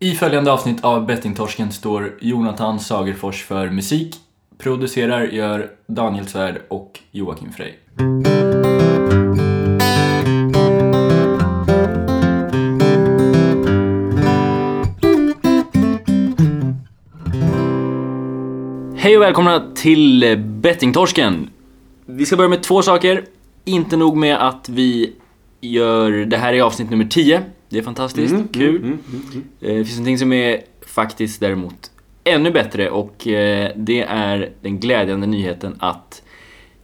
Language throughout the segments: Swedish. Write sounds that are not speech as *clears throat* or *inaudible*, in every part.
I följande avsnitt av Bettingtorsken står Jonathan Sagerfors för musik. Producerar gör Daniel Svärd och Joakim Frey. Hej och välkomna till Bettingtorsken. Vi ska börja med två saker. Inte nog med att vi gör... Det här i avsnitt nummer 10. Det är fantastiskt, kul. mm, Eh, Det finns någonting som är faktiskt däremot ännu bättre och eh, det är den glädjande nyheten att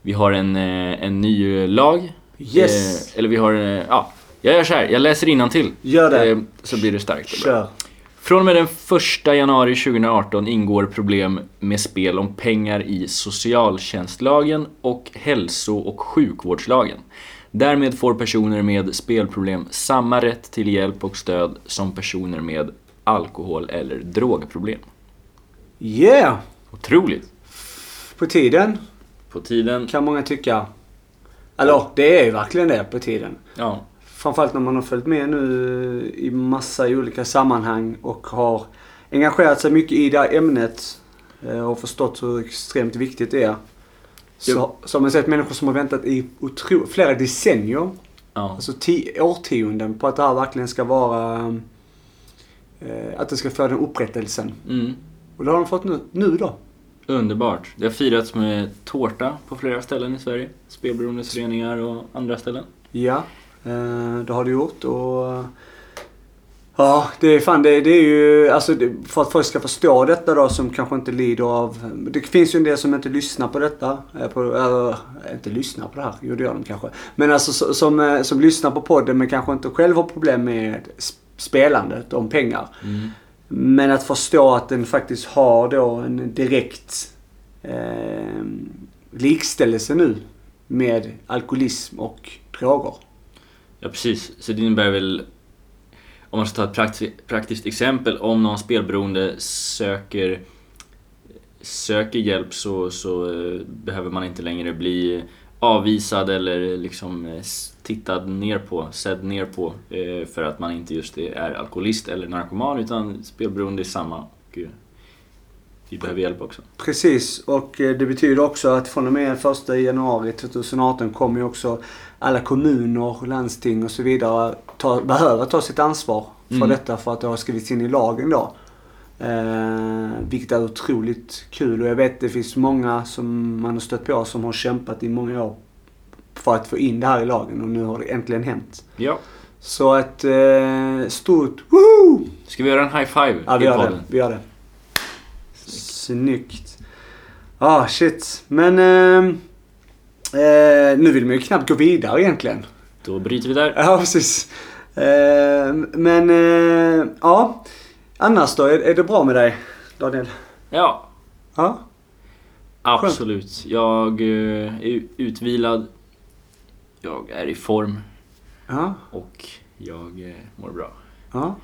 vi har en, eh, en ny lag. Yes. Eller vi har, ja, jag gör så här, jag läser till. Gör det. Så blir det starkt. Kör. Från och med den 1 januari 2018 ingår problem med spel om pengar i socialtjänstlagen och hälso och sjukvårdslagen. Därmed får personer med spelproblem samma rätt till hjälp och stöd som personer med alkohol eller drogproblem. Yeah! Otroligt! På tiden, På tiden, kan många tycka. Eller det är ju verkligen det på tiden. ja. Framförallt när man har följt med nu i massa olika sammanhang och har engagerat sig mycket i det här ämnet eh, och förstått hur extremt viktigt det är. Så, så har man sett människor som har väntat i otro, flera decennier, ja. alltså tio, årtionden på att det här verkligen ska vara... Eh, att det ska få den upprättelsen. Mm. Och det har de fått nu, nu då. Underbart. Det har firats med tårta på flera ställen i Sverige. Spelberoendesföreningar och andra ställen. Ja, eh, det har det gjort och... Ja, det är fan det, det är ju, alltså det, för att folk ska förstå detta då som kanske inte lider av... Det finns ju en del som inte lyssnar på detta. eh, På, eller, inte lyssnar på det här, jo det gör de kanske. Men alltså så- som, eh, som lyssnar på podden men kanske inte själv har problem med sp- spelandet om pengar. Mm. Men att förstå att den faktiskt har då en direkt eh, likställelse nu med alkoholism och droger. Ja, precis. Så det innebär väl, om man ska ta ett praktiskt, praktiskt exempel, om någon spelberoende söker, söker hjälp så, så eh, behöver man inte längre bli avvisad eller liksom eh, tittad ner på, sedd ner på eh, för att man inte just är alkoholist eller narkoman utan spelberoende är samma. Och, vi behöver hjälp också. Precis, och det betyder också att från och med 1 januari 2018 kommer ju också alla kommuner, landsting och så vidare ta, behöva ta sitt ansvar för Mm. detta för att det har skrivits in i lagen då. Eh, vilket är otroligt kul och jag vet det finns många som man har stött på som har kämpat i många år för att få in det här i lagen och nu har det äntligen hänt. Ja. Så ett eh, stort woho! Ska vi göra en high five Ja, vi i gör det. Vi gör det. Snyggt. Ah, shit. Men... ehm, eh, nu vill man ju knappt gå vidare egentligen. Då bryter vi där. Ja, precis. Eh, men, eh, ja. Annars då? Är, är det bra med dig, Daniel? Ja, Ja? Absolut. Jag eh, är utvilad. Jag är i form Ja? och jag eh, mår bra. Ja?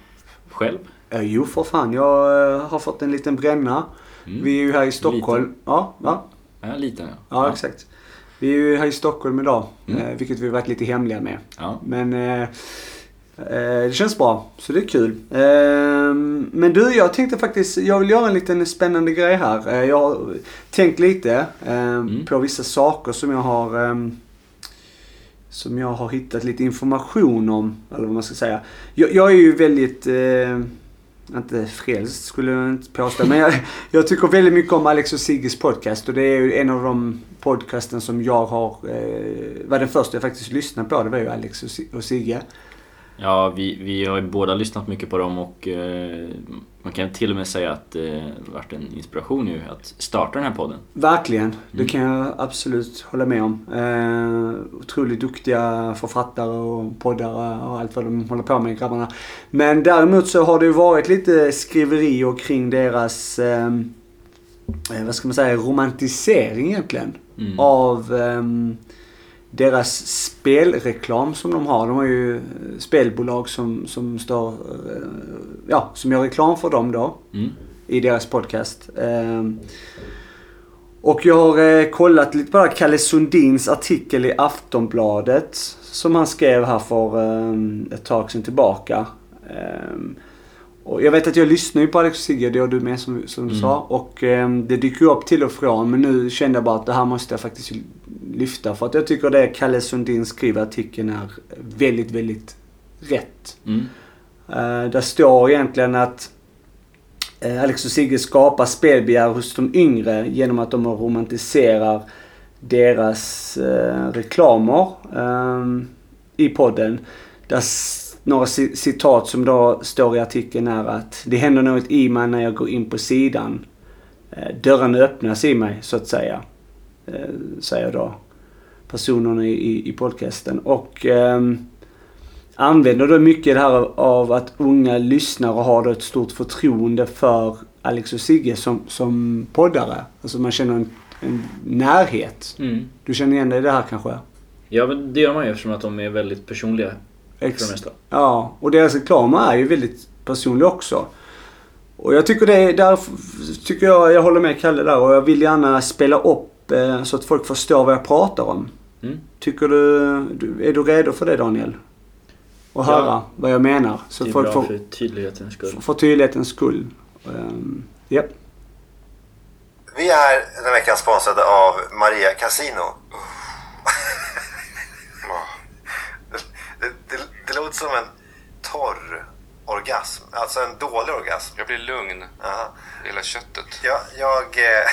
Själv? Eh, jo, för fan. Jag har fått en liten bränna. Mm. Vi är ju här i Stockholm. Ja, ja. Ja, liten ja. Ja, exakt. Vi är ju här i Stockholm idag, Mm. eh, vilket vi har varit lite hemliga med. Ja. Men eh, eh, det känns bra, så det är kul. Eh, men du, jag tänkte faktiskt, jag vill göra en liten spännande grej här. Eh, jag har tänkt lite eh, Mm. på vissa saker som jag har eh, som jag har hittat lite information om, eller vad man ska säga. Jag, jag är ju väldigt, inte frälst skulle jag inte påstå, men jag, jag tycker väldigt mycket om Alex och Sigges podcast och det är ju en av de podcasten som jag har, eh, var den första jag faktiskt lyssnade på, det var ju Alex och, och Sigge. Ja, vi, vi har ju båda lyssnat mycket på dem och eh, man kan till och med säga att det eh, varit en inspiration ju att starta den här podden. Verkligen, det Mm. kan jag absolut hålla med om. Eh, otroligt duktiga författare och poddare och allt vad de håller på med grabbarna. Men däremot så har det ju varit lite skriverier kring deras, eh, eh, vad ska man säga, romantisering egentligen. Mm. Av ehm, deras spelreklam som de har. De har ju eh, spelbolag som, som står, eh, ja, som gör reklam för dem då Mm. i deras podcast. Ehm, och jag har eh, kollat lite på det här Kalle Sundins artikel i Aftonbladet. Som han skrev här för ehm, ett tag sedan tillbaka. Och jag vet att jag lyssnar ju på Alex och Sigge, det gör du med som, som du Mm. sa. Och eh, det dyker ju upp till och från. Men nu kände jag bara att det här måste jag faktiskt lyfta. För att jag tycker det Kalle Sundin skriver i artikeln är väldigt, väldigt rätt. Mm. Uh, där står egentligen att eh, Alex och Sigge skapar spelbegär hos de yngre genom att de romantiserar deras eh, reklamer ehm, i podden. Där några ci- citat som då står i artikeln är att det händer något i mig när jag går in på sidan. Eh, dörren öppnas i mig så att säga. Eh, säger då personerna i, i, podcasten. Och ehm, använder då mycket det här av att unga lyssnare har då ett stort förtroende för Alex och Sigge som, som poddare. Alltså man känner en, en närhet. Mm. Du känner igen dig i det här kanske? Ja, men det gör man ju eftersom att de är väldigt personliga för Ex- det mesta. Ja, och deras reklam är ju väldigt personlig också. Och jag tycker det, där f- tycker jag, jag håller med Kalle där och jag vill gärna spela upp eh, så att folk förstår vad jag pratar om. Mm. Tycker du, du, är du redo för det Daniel? Och Ja. höra vad jag menar. Så det är folk bra får, för tydlighetens skull. för tydlighetens skull. Um, ja. Vi är den här veckan sponsrade av Maria Casino. Det, det, det låter som en torr orgasm, alltså en dålig orgasm. Jag blir lugn. Aha. Hela köttet. *laughs* Jag, jag, eh,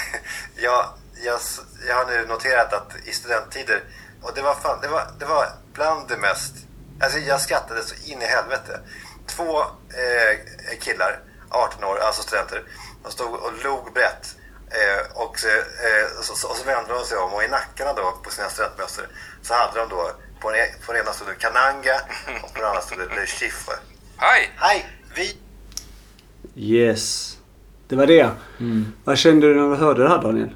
jag, jag, jag har nu noterat att i studenttider, och det var, fan, det var, det var bland det mest, alltså jag skrattade så in i helvete. Två eh, killar, 18 år, alltså studenter, de stod och log brett. Eh, och, så, eh, så, så, och så vände de sig om och i nackarna då på sina studentmössor så hade de då, på den, på den ena stod det Kananga och på den andra stod det Le Chiffre. Hej! Hej! Vi Yes. Det var det. Mm. Vad kände du när du hörde det här Daniel?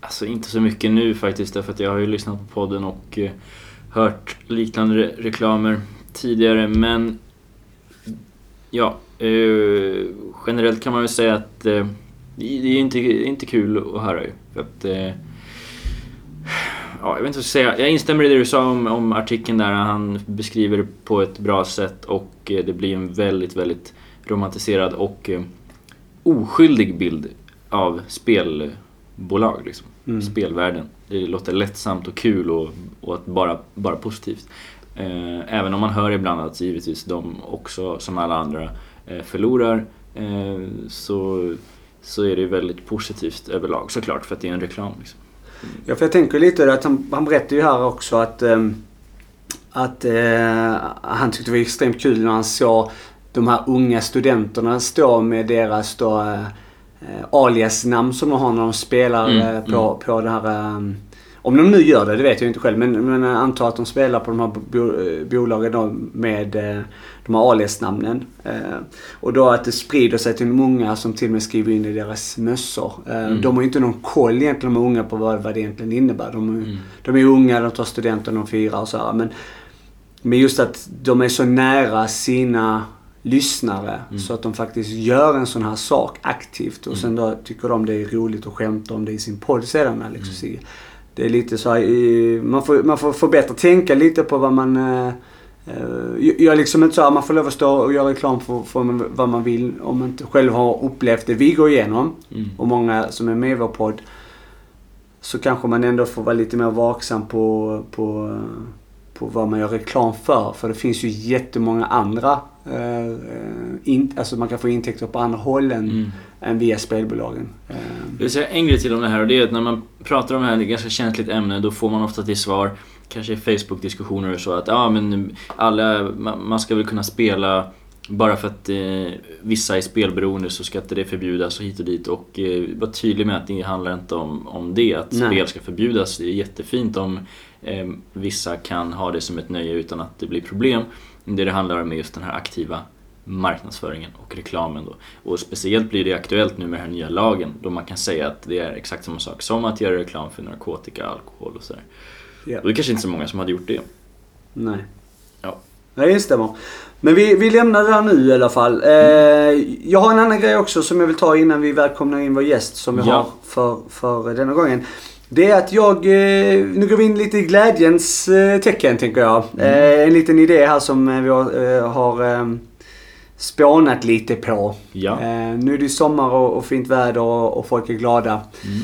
Alltså inte så mycket nu faktiskt därför att jag har ju lyssnat på podden och eh, hört liknande re- reklamer tidigare men ja, eh, generellt kan man väl säga att eh, det är inte, inte kul att höra ju. För att, eh, ja, jag vet inte vad jag ska säga. Jag instämmer i det du sa om, om artikeln där. Han beskriver det på ett bra sätt och eh, det blir en väldigt, väldigt romantiserad och eh, oskyldig bild av spelbolag. Liksom. Mm. Spelvärlden. Det låter lättsamt och kul och, och bara, bara positivt. Eh, även om man hör ibland att givetvis de också, som alla andra, förlorar. Så, så är det väldigt positivt överlag såklart för att det är en reklam. Liksom. Ja, för jag tänker lite att han, han berättar ju här också att, ehm, att eh, han tyckte det var extremt kul när han såg de här unga studenterna stå med deras då, eh, eh, aliasnamn som de har när de spelar Mm, eh, på, på det här ehm, om de nu gör det, det vet jag inte själv. Men, men antar att de spelar på de här bo, eh, bolagen då med eh, de här aliasnamnen. Eh, och då att det sprider sig till många som till och med skriver in i deras mössor. Mm. De har ju inte någon koll egentligen, de unga, på vad, vad det egentligen innebär. De, är- Mm. de är unga, de tar studenten, de firar och så här. Men, men just att de är så nära sina lyssnare Mm. så att de faktiskt gör en sån här sak aktivt. Och sen då tycker de det är roligt att skämta om det i sin podd sedan. Och Sigge. Det är lite så här, i- man får, man får, får bättre tänka lite på vad man... eh, eh, Jag är liksom inte så här, man får lov att stå och göra reklam för, för vad man vill om man inte själv har upplevt det vi går igenom. Mm. Och många som är med i vår podd. Så kanske man ändå får vara lite mer vaksam på, på, på vad man gör reklam för. För det finns ju jättemånga andra. Eh, eh, in, alltså man kan få intäkter på andra håll än, Mm. Än via spelbolagen. Jag vill säga en grej till om det här och det är att när man pratar om det här, det är ett ganska känsligt ämne, då får man ofta till svar, kanske i Facebook-diskussioner och så, att ja men alla, man ska väl kunna spela bara för att eh, vissa är spelberoende så ska inte det förbjudas och hit och dit och eh, var tydlig med att det handlar inte om, om det, att Nej. spel ska förbjudas. Det är jättefint om eh, vissa kan ha det som ett nöje utan att det blir problem. Det det handlar om är just den här aktiva marknadsföringen och reklamen då. Och speciellt blir det aktuellt nu med den här nya lagen då man kan säga att det är exakt samma sak som att göra reklam för narkotika, alkohol och sådär. ja. Och det är kanske inte så många som hade gjort det. Nej. Ja. Nej, det stämmer. Men vi, vi lämnar det här nu i alla fall. Eh, jag har en annan grej också som jag vill ta innan vi välkomnar in vår gäst som vi Ja. har för, för denna gången. Det är att jag, eh, nu går vi in lite i glädjens eh, tecken tänker jag. Eh, en liten idé här som vi har, har spånat lite på. Ja. Eh, nu är det ju sommar och, och fint väder och, och folk är glada. Mm.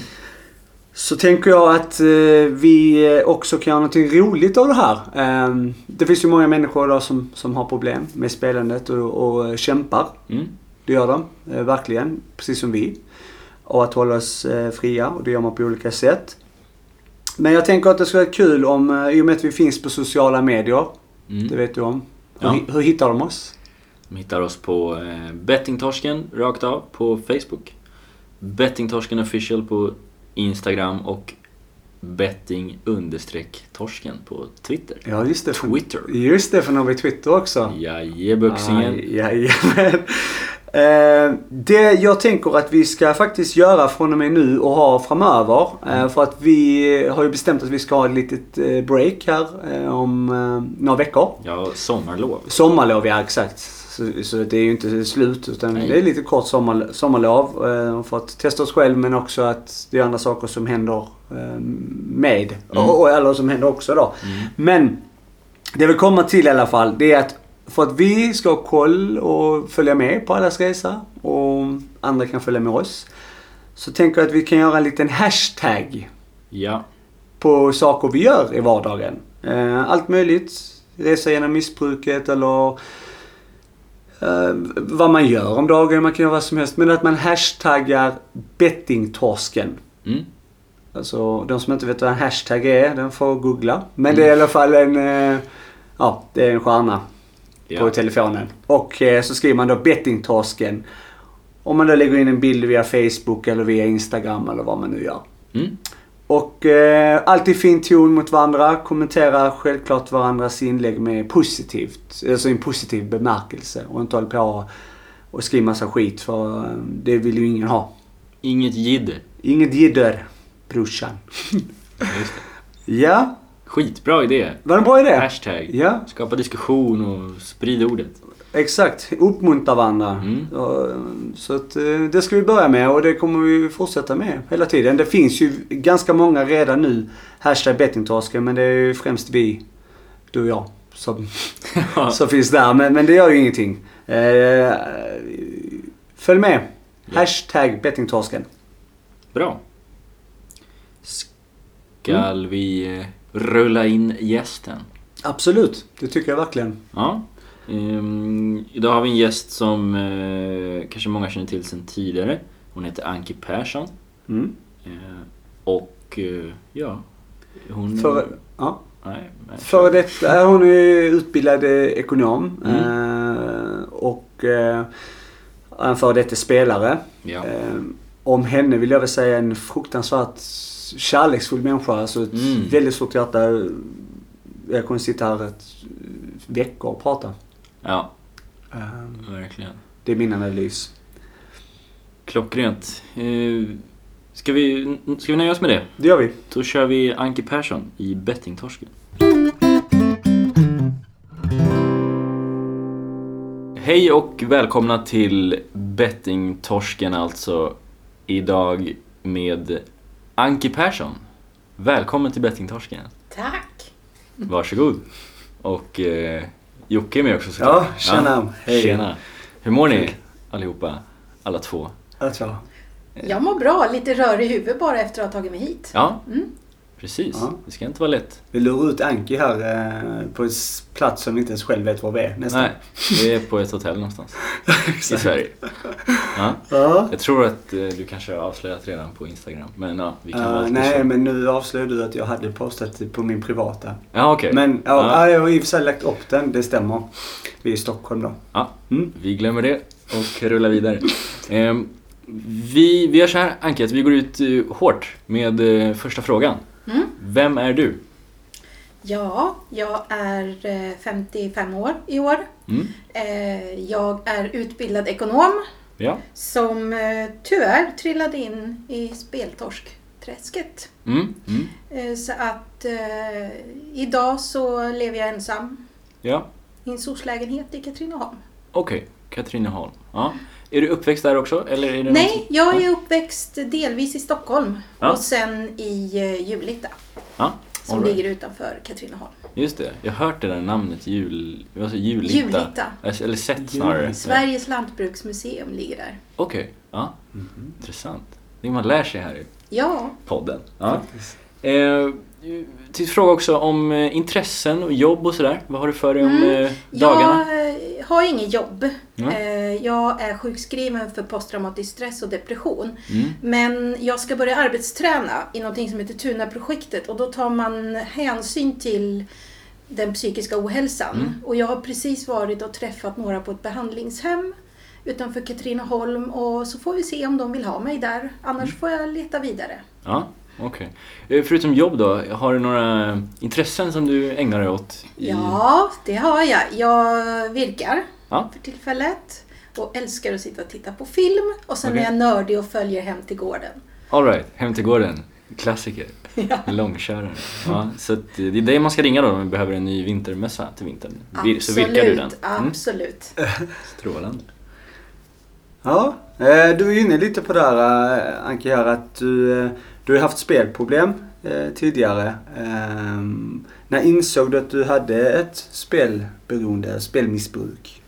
Så tänker jag att eh, vi också kan göra någonting roligt av det här. Eh, det finns ju många människor idag som, som har problem med spelandet och, och kämpar. Mm. Det gör de, eh, verkligen. Precis som vi. Och att hålla oss eh, fria och det gör man på olika sätt. Men jag tänker att det skulle vara kul om, eh, i och med att vi finns på sociala medier. Mm. Det vet du om. Hur, Ja. hur hittar de oss? De hittar oss på eh, Bettingtorsken rakt av på Facebook. Bettingtorsken official på Instagram och betting understreck torsken på Twitter. Ja, just det. För, Twitter. Just det, för nu har vi Twitter också. Jajebuxingen. Aj, Jajamän. Eh, det jag tänker att vi ska faktiskt göra från och med nu och ha framöver. Eh, för att vi har ju bestämt att vi ska ha ett litet eh, break här om några veckor. Ja, sommarlov. Sommarlov, ja exakt. Så, så det är ju inte slut utan Nej. det är lite kort sommar, sommarlov. Eh, för att testa oss själv men också att det är andra saker som händer eh, med. Mm. Och, eller som händer också då. Mm. Men det vill komma till i alla fall det är att för att vi ska ha koll och följa med på allas resa och andra kan följa med oss. Så tänker jag att vi kan göra en liten hashtag Ja. på saker vi gör i vardagen. Eh, Allt möjligt. Resa genom missbruket eller eh, vad man gör om dagen. Man kan göra vad som helst. Men att man hashtaggar bettingtorsken. Mm. Alltså de som inte vet vad en hashtag är, den får googla. Men Mm. det är i alla fall en, eh, ja, det är en stjärna på Ja. telefonen. Och eh, så skriver man då bettingtorsken. Om man då lägger in en bild via Facebook eller via Instagram eller vad man nu gör. Mm. Och eh, alltid fin ton mot varandra. Kommentera självklart varandras inlägg med positivt. Alltså i en positiv bemärkelse. Och inte hålla på och skriva massa skit för eh, det vill ju ingen ha. Inget jidder. Inget jidder, brorsan. Ja, Skitbra idé. var det en bra idé? Hashtag. Ja, Skapa diskussion och sprid ordet. Exakt. Uppmuntra varandra. Mm. Så att, eh, det ska vi börja med och det kommer vi fortsätta med hela tiden. Det finns ju ganska många redan nu. Hashtag bettingtorsken men det är ju främst vi, du och jag, som, *laughs* som finns där. Men, men det gör ju ingenting. Eh, följ med. Ja. Hashtag bettingtorsken. Bra. Skall vi eh, rulla in gästen? Absolut, det tycker jag verkligen. Ja. Ehm, idag har vi en gäst som eh, kanske många känner till sedan tidigare. Hon heter Anki Persson. Mm. Eh, och eh, ja, hon... För, ja. nej, nej, Före detta hon är utbildad ekonom. Mm. Och en före detta spelare. Ja. Om henne vill jag väl säga en fruktansvärt kärleksfull människa. Alltså ett Mm. väldigt stort hjärta. Jag kommer sitta här ett veckor och prata. Ja, Eh, verkligen. det är min analys. Klockrent. Eh, ska, vi, ska vi nöja oss med det? Det gör vi. Då kör vi Anki Persson i Bettingtorsken. Hej och välkomna till Bettingtorsken alltså. Idag med Anki Persson. Välkommen till Bettingtorsken. Tack! Varsågod. Och eh, Jocke är med också såklart. Ja, tjena. Hej. Tjena. Hur mår ni allihopa? Alla två? Alltså, Jag mår bra, lite rör i huvudet bara efter att ha tagit mig hit. Ja, Mm. Precis. Ja. Det ska inte vara lätt. vi lurar ut Anki här eh, på en plats som vi inte ens själv vet var vi är nästan. Nej, vi är på ett hotell någonstans. *laughs* I Sverige. Ja. Ja. Jag tror att eh, du kanske har avslöjat redan på Instagram. Men ja, vi kan lite nej, så. men nu avslöjar du att jag hade postat på min privata. Ja, okej. Men ja, Ja. ja. jag har i och för sig lagt upp den, det stämmer. Vi är i Stockholm då. Ja, Mm. vi glömmer det och rullar vidare. *laughs* Ehm, vi, vi gör så här, Anke, att vi går ut eh, hårt med eh, första frågan. Mm. Vem är du? Ja, jag är eh, 55 år i år. Mm. Eh, Jag är utbildad ekonom Ja. som eh, tyvärr trillade in i speltorskträsket. Mm. Mm. Eh, Så att eh, idag så lever jag ensam Ja, i en soc-lägenhet i Katrineholm. okej. Katrineholm. Ja. Är du uppväxt där också? Eller är det Nej, något- jag är uppväxt delvis i Stockholm Ja. och sen i eh, Julita Ja, som right. ligger utanför Katrineholm. Just det, jag har hört det där namnet, jul... Sa Julita? Julita. Eller sett snarare. Sveriges lantbruksmuseum ligger där. Okej, ja. Mhm. Intressant. Det man lär sig här i Ja, podden. Ja. Eh, till fråga också om eh, intressen och jobb och sådär. Vad har du för dig om Mm. eh, dagarna? jag eh, har inget jobb. Mm. Jag är sjukskriven för posttraumatisk stress och depression. Mm. Men jag ska börja arbetsträna i någonting som heter Tuna-projektet och då tar man hänsyn till den psykiska ohälsan. Mm. Och jag har precis varit och träffat några på ett behandlingshem utanför Katrineholm och så får vi se om de vill ha mig där. Annars Mm. får jag leta vidare. Ja, okej. Eh, Förutom jobb då, har du några intressen som du ägnar dig åt? i- Ja, det har jag. Jag virkar Ja. för tillfället och älskar att sitta och titta på film. Och sen Okej. är jag nördig och följer Hem till gården. All right, Hem till gården. Klassiker. *laughs* Ja. Långkörare. Ja, så att eh, det är det man ska ringa då om vi behöver en ny vintermössa till vintern. Vir- Så virkar du den? Mm, Absolut. *laughs* strålande. Ja, eh, du är inne lite på det här Anki här att du, du har haft spelproblem eh, tidigare. Ehm, När insåg du att du hade ett spelberoende, spelmissbruk?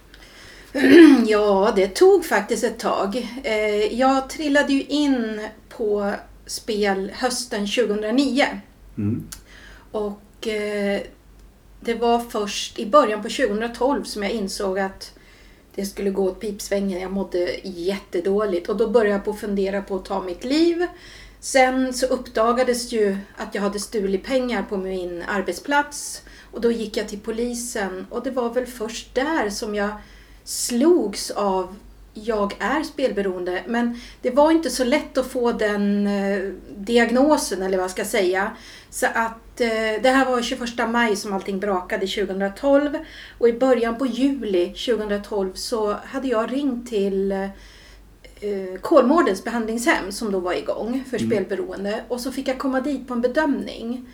*clears throat* Ja, det tog faktiskt ett tag. Eh, Jag trillade ju in på spel hösten 2009. Mm. Och eh, det var först i början på 2012 som jag insåg att det skulle gå åt pipsvängen. Jag mådde jättedåligt och då började jag på att fundera på att ta mitt liv. Sen så uppdagades ju att jag hade stulit pengar på min arbetsplats och då gick jag till polisen och det var väl först där som jag slogs av jag är spelberoende. Men det var inte så lätt att få den eh, diagnosen eller vad jag ska säga. Så att eh, det här var 21 maj som allting brakade 2012 och i början på juli 2012 så hade jag ringt till eh, eh, Kolmårdens behandlingshem som då var igång för spelberoende och så fick jag komma dit på en bedömning.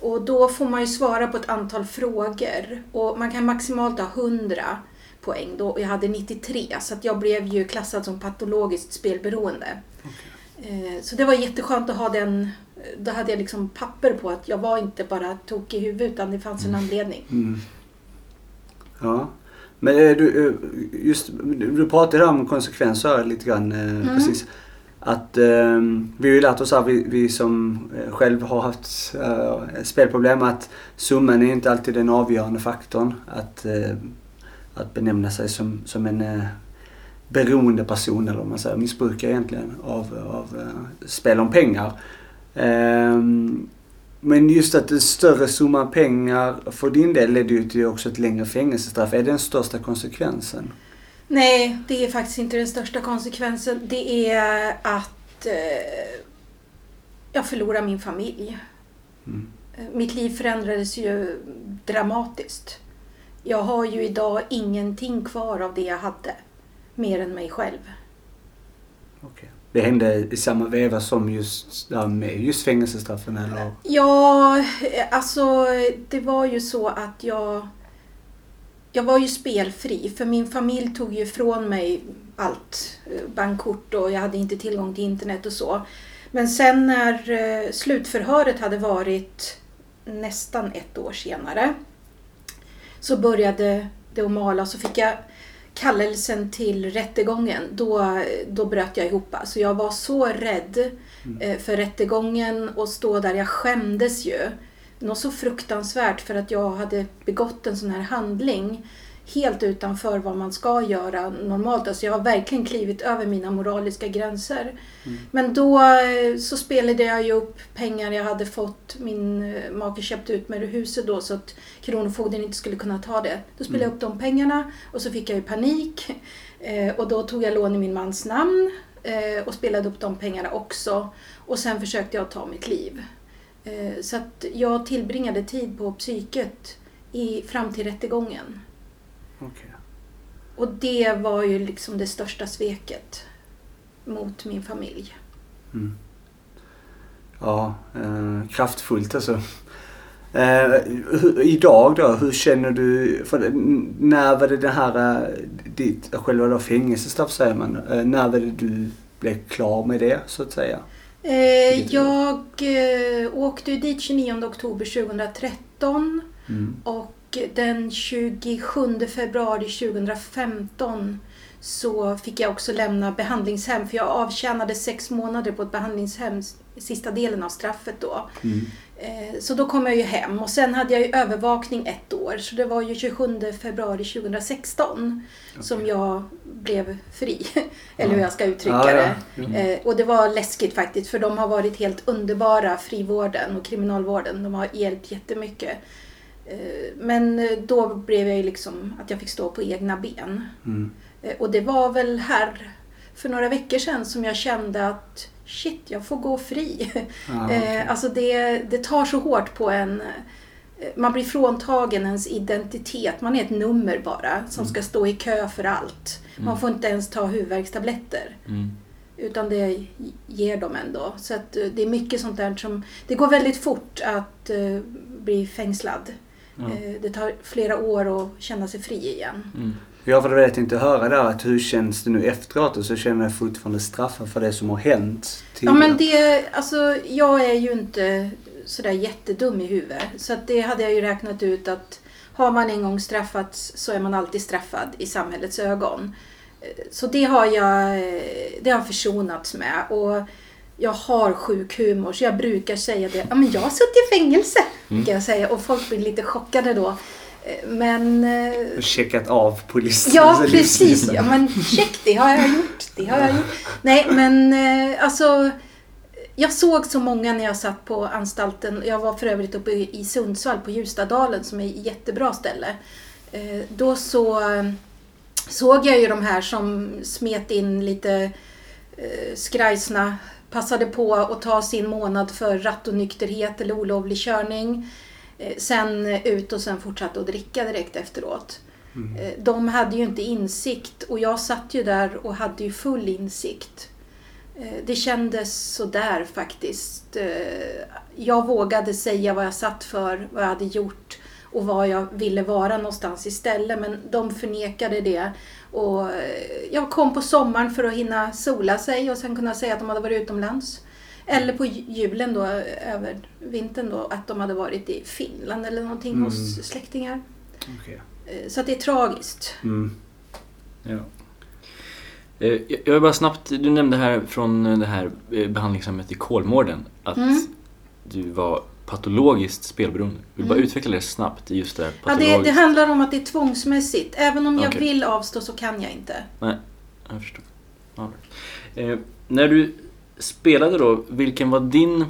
Och då får man ju svara på ett antal frågor och man kan maximalt ha 100 poäng då och jag hade 93 så att jag blev ju klassad som patologiskt spelberoende. Eh, Så det var jätteskönt att ha den, då hade jag liksom papper på att jag var inte bara tokig i huvudet utan det fanns en anledning. Mm. Ja. Men eh, du, eh, just, du pratade om konsekvenser lite grann eh, precis. Att eh, vi har ju lärt oss här, vi, vi som själv har haft eh, spelproblem, att summan är inte alltid den avgörande faktorn. Att, eh, att benämna sig som, som en eh, beroende person, eller vad man säger, missbrukare egentligen, av, av eh, spel om pengar. Ehm, men just att en större summa pengar för din del ledde ju till också ett längre fängelsestraff. Är det den största konsekvensen? Nej, det är faktiskt inte den största konsekvensen. Det är att eh, jag förlorar min familj. Mm. Eh, Mitt liv förändrades ju dramatiskt. Jag har ju idag ingenting kvar av det jag hade. Mer än mig själv. Okej. Det hände i samma veva som just, där med just fängelsestraffen eller? Ja, alltså det var ju så att jag... Jag var ju spelfri för min familj tog ju ifrån mig allt. Eh, bankkort och jag hade inte tillgång till internet och så. Men sen när eh, slutförhöret hade varit nästan ett år senare så började det att mala så fick jag kallelsen till rättegången. Då, då bröt jag ihop. Så jag var så rädd eh, för rättegången och stå där. Jag skämdes ju. Något så fruktansvärt för att jag hade begått en sån här handling helt utanför vad man ska göra normalt. Alltså jag har verkligen klivit över mina moraliska gränser. Men då eh, så spelade jag ju upp pengar jag hade fått. Min eh, make köpte ut mig ur huset då så att Kronofogden inte skulle kunna ta det. Då spelade jag upp de pengarna och så fick jag ju panik. Eh, och då tog jag lån i min mans namn och spelade upp de pengarna också. Och sen försökte jag ta mitt liv. Så att jag tillbringade tid på psyket i, fram till rättegången. Okej. Och det var ju liksom det största sveket mot min familj. Mm. Ja, eh, kraftfullt alltså. Eh, hur, idag då, hur känner du, för när var det det här, eh, ditt själva då fängelsestraff säger man, eh, när var det du blev klar med det så att säga? Eh, jag eh, åkte dit 29 oktober 2013 Mm. Och den 27 februari 2015 så fick jag också lämna behandlingshem för jag avtjänade sex månader på ett behandlingshem sista delen av straffet då. Mm. Eh, Så då kom jag ju hem och sen hade jag ju övervakning ett år så det var ju 27 februari 2016 som jag blev fri. *laughs* Eller hur jag ska uttrycka ja. det. Mm. Eh, Och det var läskigt faktiskt för de har varit helt underbara, frivården och kriminalvården. De har hjälpt jättemycket. Eh, Men eh, då blev jag ju liksom att jag fick stå på egna ben. Mm. Eh, Och det var väl här för några veckor sedan som jag kände att shit, jag får gå fri. *laughs* Okej. Eh, Alltså det, det tar så hårt på en. Man blir fråntagen ens identitet. Man är ett nummer bara som ska stå i kö för allt. Man får inte ens ta huvudvärkstabletter. Mm. Utan det ger de ändå. Så att det är mycket sånt där som... Det går väldigt fort att bli fängslad. Ja. Eh, det tar flera år att känna sig fri igen. Mm. Jag tänkte höra där. Att hur känns det nu efteråt? Och så känner jag fortfarande straffad för det som har hänt Ja men det, alltså jag är ju inte sådär jättedum i huvudet. Så att det hade jag ju räknat ut att har man en gång straffats så är man alltid straffad i samhällets ögon. Eh, Så det har jag, eh, det har försonats med. Och jag har sjuk humor så jag brukar säga det. Ja men jag har suttit i fängelse. Kan jag säga. Och folk blir lite chockade då. Eh, Men eh, Checkat av polisen. Ja, *laughs* Alltså, precis. Ja, men check, det har jag gjort. Det har jag gjort. Nej, men eh, alltså. Jag såg så många när jag satt på anstalten. Jag var för övrigt uppe i Sundsvall på Ljustadalen som är ett jättebra ställe. Då så såg jag ju de här som smet in lite skrajsna, passade på att ta sin månad för rattonykterhet eller olovlig körning. Eh, Sen ut och sen fortsatte att dricka direkt efteråt. Eh, De hade ju inte insikt och jag satt ju där och hade ju full insikt. Eh, Det kändes sådär faktiskt. Jag vågade säga vad jag satt för, vad jag hade gjort och var jag ville vara någonstans istället. Men de förnekade det. Och eh, jag kom på sommaren för att hinna sola sig och sen kunna säga att de hade varit utomlands. Eller på julen då, över vintern då, att de hade varit i Finland eller någonting Mm. hos släktingar. Okej. Eh, Så att det är tragiskt. Mm. Ja. Eh, Jag vill bara snabbt, du nämnde här från det här eh, behandlingshemmet i Kolmården att Mm. du var patologiskt spelberoende. Vill bara Mm. utveckla det snabbt, just det Ja, det, det handlar om att det är tvångsmässigt. Även om jag Okej. vill avstå så kan jag inte. Jag förstår. Ja. Eh, när du spelade då, vilken var din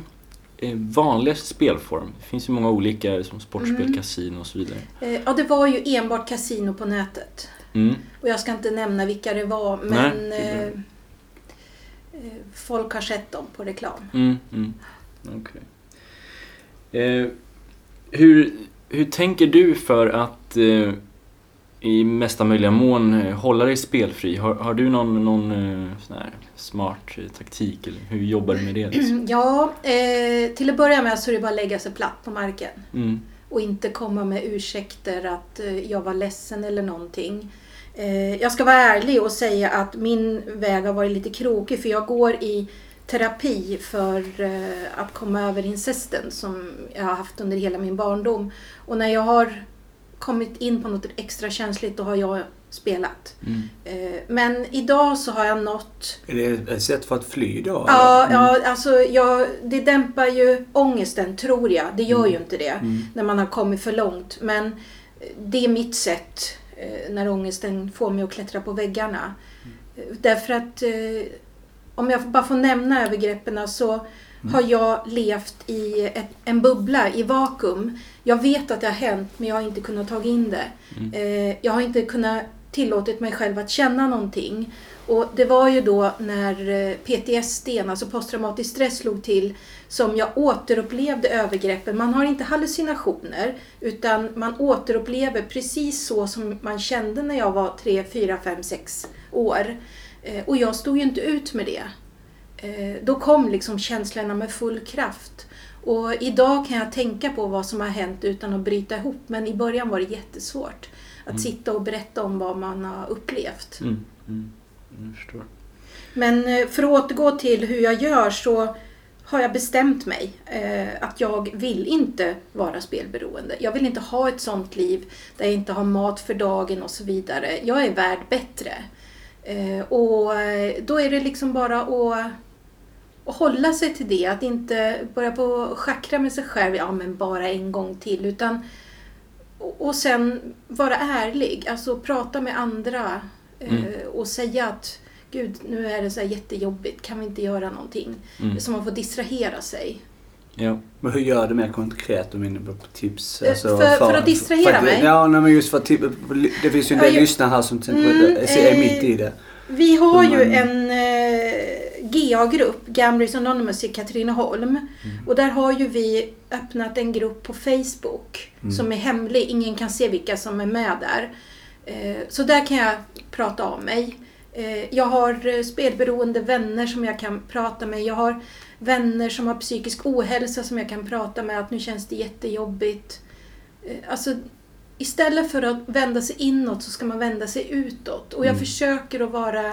eh, vanligaste spelform? Det finns ju många olika, som sportspel, Mm. kasino och så vidare. Eh, Ja, det var ju enbart kasino på nätet. Mm. Och jag ska inte nämna vilka det var, Nej, men det är eh, eh, folk har sett dem på reklam. Mm, mm. Okej. Eh, hur, hur tänker du för att eh, i mesta möjliga mån eh, hålla dig spelfri? Har, har du någon, någon smart taktik eller hur jobbar du med det? *clears throat* liksom? Ja, eh, till att börja med så är det bara att lägga sig platt på marken. Mm. och inte komma med ursäkter att jag var ledsen eller någonting. Eh, Jag ska vara ärlig och säga att min väg har varit lite krokig för jag går i terapi för eh, att komma över incesten som jag har haft under hela min barndom. Och när jag har kommit in på något extra känsligt då har jag spelat. Mm. Eh, Men idag så har jag nått Är det ett sätt för att fly då? Ja, eller? ja alltså jag, det dämpar ju ångesten tror jag. Det gör ju inte det Mm. när man har kommit för långt. Men eh, det är mitt sätt när ångesten får mig att klättra på väggarna. Eh, Därför att om jag bara får nämna övergreppen så har jag levt i ett, en bubbla, i vakuum. Jag vet att det har hänt men jag har inte kunnat ta in det. Eh, jag har inte kunnat tillåtit mig själv att känna någonting. Och det var ju då när eh, PTSD, alltså posttraumatisk stress, slog till som jag återupplevde övergreppen. Man har inte hallucinationer utan man återupplever precis så som man kände när jag var 3, 4, 5, 6 år. Eh, Och jag stod ju inte ut med det. Eh, Då kom liksom känslorna med full kraft. Och idag kan jag tänka på vad som har hänt utan att bryta ihop. Men i början var det jättesvårt att sitta och berätta om vad man har upplevt. Mm. Mm. Men eh, för att återgå till hur jag gör så har jag bestämt mig eh, att jag vill inte vara spelberoende. Jag vill inte ha ett sånt liv där jag inte har mat för dagen och så vidare. Jag är värd bättre. Eh, och eh, då är det liksom bara att, hålla sig till det. Att inte börja på schackra med sig själv. Ja, men bara en gång till. Utan, och, och sen vara ärlig. Alltså prata med andra eh, Mm. och säga att Gud, nu är det så här jättejobbigt. Kan vi inte göra någonting? Mm. Så man får distrahera sig. Ja. Men hur gör du mer konkret om inne på tips? Eh, för- för att distrahera för, mig? Ja, nej, men just för att det finns ju en del Ja, lyssnare här som Mm, är eh, mitt i det. Vi har Hur ju man- en eh, GA-grupp, Gamblers Anonymous i Katrineholm. Mm. Och där har ju vi öppnat en grupp på Facebook Mm. som är hemlig. Ingen kan se vilka som är med där. Eh, så där kan jag prata om mig. Eh, jag har spelberoende vänner som jag kan prata med. Jag har vänner som har psykisk ohälsa som jag kan prata med. Att nu känns det jättejobbigt. Eh, alltså, istället för att vända sig inåt så ska man vända sig utåt. Och jag Mm. försöker att vara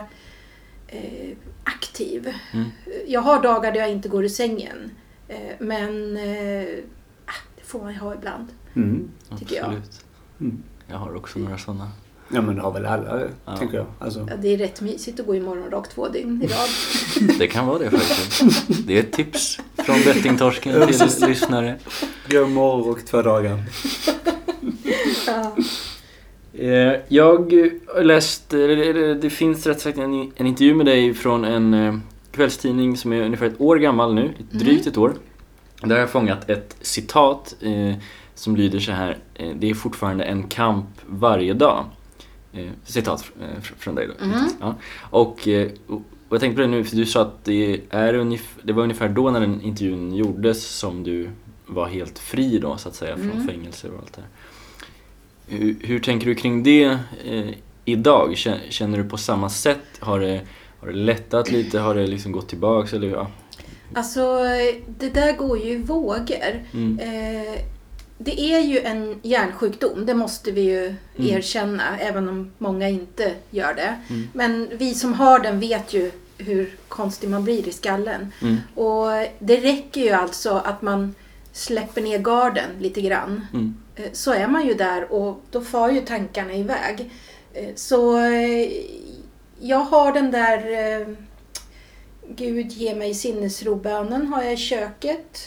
eh, aktiv. Mm. Jag har dagar där jag inte går i sängen. Eh, men eh, ah, det får man ju ha ibland. Mm. Tycker jag. Absolut. Mm. Jag har också några sådana. Ja men det har väl alla, Ja. tänker jag. Alltså, Ja, det är rätt mysigt att gå i morgonrock två dygn i rad. *laughs* Det kan vara det faktiskt. Det är ett tips från bettingtorsken till lyssnare. gå morgon och två dagar. *laughs* ja. Eh, Jag har läst, eller det finns rätt sagt en, en intervju med dig från en eh, kvällstidning som är ungefär ett år gammal nu, drygt ett år. Där har jag fångat ett citat eh, som lyder så här. Eh, det är fortfarande en kamp varje dag. Eh, citat eh, fr- från dig då. Mhm. Ja. Och, eh, och och jag tänkte på det nu, för du sa att det, är ungef- det var ungefär då när den intervjun gjordes som du var helt fri då så att säga från Mm. fängelse och allt det här. Hur, hur tänker du kring det eh, idag? Kä- Känner du på samma sätt? Har det, har det lättat lite? Har det liksom gått tillbaks? Eller, ja. Alltså, det där går ju i vågor. Mm. Eh, det är ju en hjärnsjukdom, det måste vi ju erkänna, även om många inte gör det. Mm. Men vi som har den vet ju hur konstig man blir i skallen. Mm. Och det räcker ju alltså att man släpper ner garden lite grann. Mm. Eh, Så är man ju där och då far ju tankarna iväg. Eh, Så eh, jag har den där Gud ge mig sinnesro-bönen har jag i köket.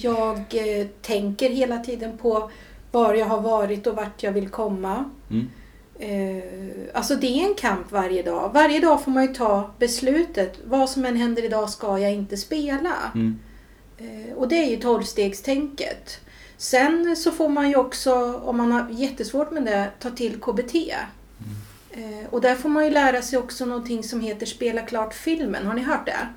Jag eh, tänker hela tiden på var jag har varit och vart jag vill komma. Mm. Eh, alltså det är en kamp varje dag. Varje dag får man ju ta beslutet. Vad som än händer idag ska jag inte spela. Mm. Eh, och det är ju tolvstegstänket. Sen så får man ju också, om man har jättesvårt med det, ta till KBT. Eh, och där får man ju lära sig också någonting som heter spela klart filmen. Har ni hört det?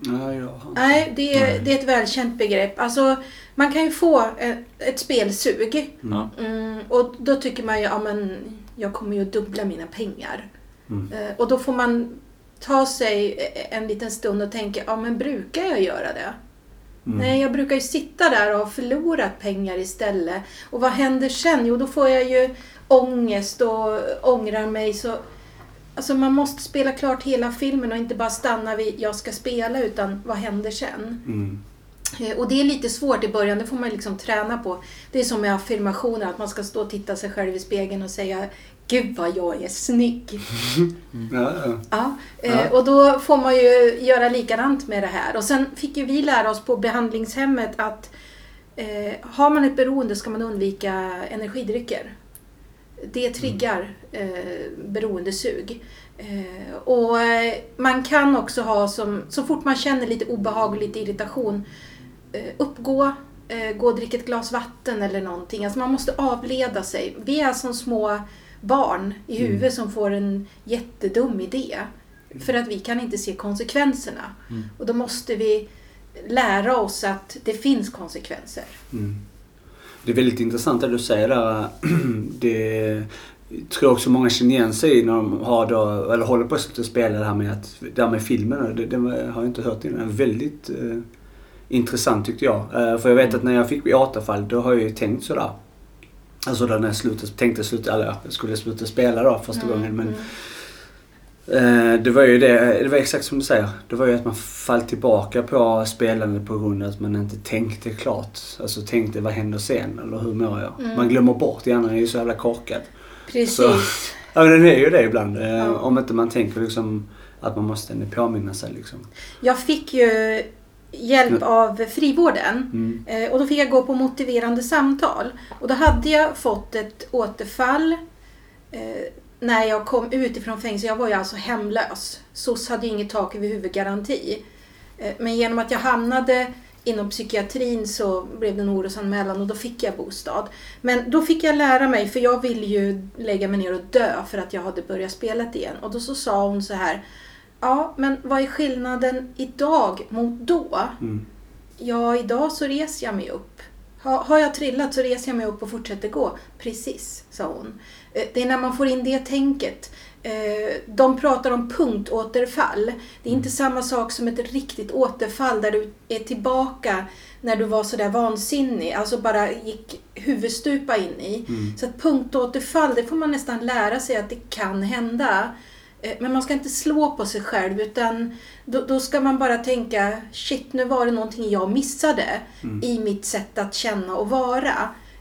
Ja. Nej, det är, Nej. det är ett välkänt begrepp. Alltså, man kan ju få ett, ett spelsug. Ja. Mm, och då tycker man ju, ja men jag kommer ju dubbla mina pengar. Mm. Eh, och då får man ta sig en liten stund och tänka, ja men brukar jag göra det? Mm. Nej, jag brukar ju sitta där och ha förlorat pengar istället. Och vad händer sen? Jo, då får jag ju ångest och ångrar mig. Så, alltså man måste spela klart hela filmen och inte bara stanna vid jag ska spela utan vad händer sen? Mm. Eh, Och det är lite svårt i början, det får man liksom träna på. Det är som med affirmationer, att man ska stå och titta sig själv i spegeln och säga Gud vad jag är snygg. *laughs* Ja. Ja, eh, Ja. och då får man ju göra likadant med det här. Och sen fick ju vi lära oss på behandlingshemmet att eh, har man ett beroende ska man undvika energidrycker. Det triggar eh, beroendesug. Eh, och eh, man kan också ha som, så fort man känner lite obehag och lite irritation, eh, uppgå, eh, gå och dricka ett glas vatten eller någonting. Alltså man måste avleda sig. Vi är som små barn i Mm. huvudet som får en jättedum idé. För att vi kan inte se konsekvenserna. Mm. Och då måste vi lära oss att det finns konsekvenser. Mm. Det är väldigt intressant det du säger där. *clears throat* Det tror jag också många känner igen sig i när de har då, eller håller på att spela det här med, att, det här med filmen. Det, det har jag inte hört innan. Väldigt eh, intressant tyckte jag. Eh, för jag vet att när jag fick återfall då har jag ju tänkt sådär. Alltså då när jag slutade, tänkte sluta, eller jag skulle sluta spela då första Mm, gången. Men mm. Det var ju det, det var exakt som du säger. Det var ju att man fall tillbaka på spelande på grund av att man inte tänkte klart. Alltså tänkte vad händer sen eller hur mår jag? Mm. Man glömmer bort, hjärnan är ju så jävla korkad. Precis. Så- Ja men den är ju det ibland. eh, Ja. Om inte man tänker liksom att man måste påminna sig liksom. Jag fick ju hjälp av frivården. Mm. Eh, Och då fick jag gå på motiverande samtal. Och då hade jag fått ett återfall eh, när jag kom ut ifrån fängelset. Jag var ju alltså hemlös. SOS hade ju inget tak över huvudgaranti. Eh, men genom att jag hamnade inom psykiatrin så blev det en orosanmälan och då fick jag bostad. Men då fick jag lära mig, för jag ville ju lägga mig ner och dö för att jag hade börjat spela igen. Och då så sa hon så här. Ja, men vad är skillnaden idag mot då? Mm. Ja, idag så reser jag mig upp. Ha, har jag trillat så reser jag mig upp och fortsätter gå. Precis, sa hon. Eh, Det är när man får in det tänket. Eh, De pratar om punktåterfall. Det är inte samma sak som ett riktigt återfall där du är tillbaka när du var sådär vansinnig. Alltså bara gick huvudstupa in i. Mm. Så att punktåterfall, det får man nästan lära sig att det kan hända. Eh, Men man ska inte slå på sig själv utan då, då ska man bara tänka shit nu var det någonting jag missade Mm. i mitt sätt att känna och vara.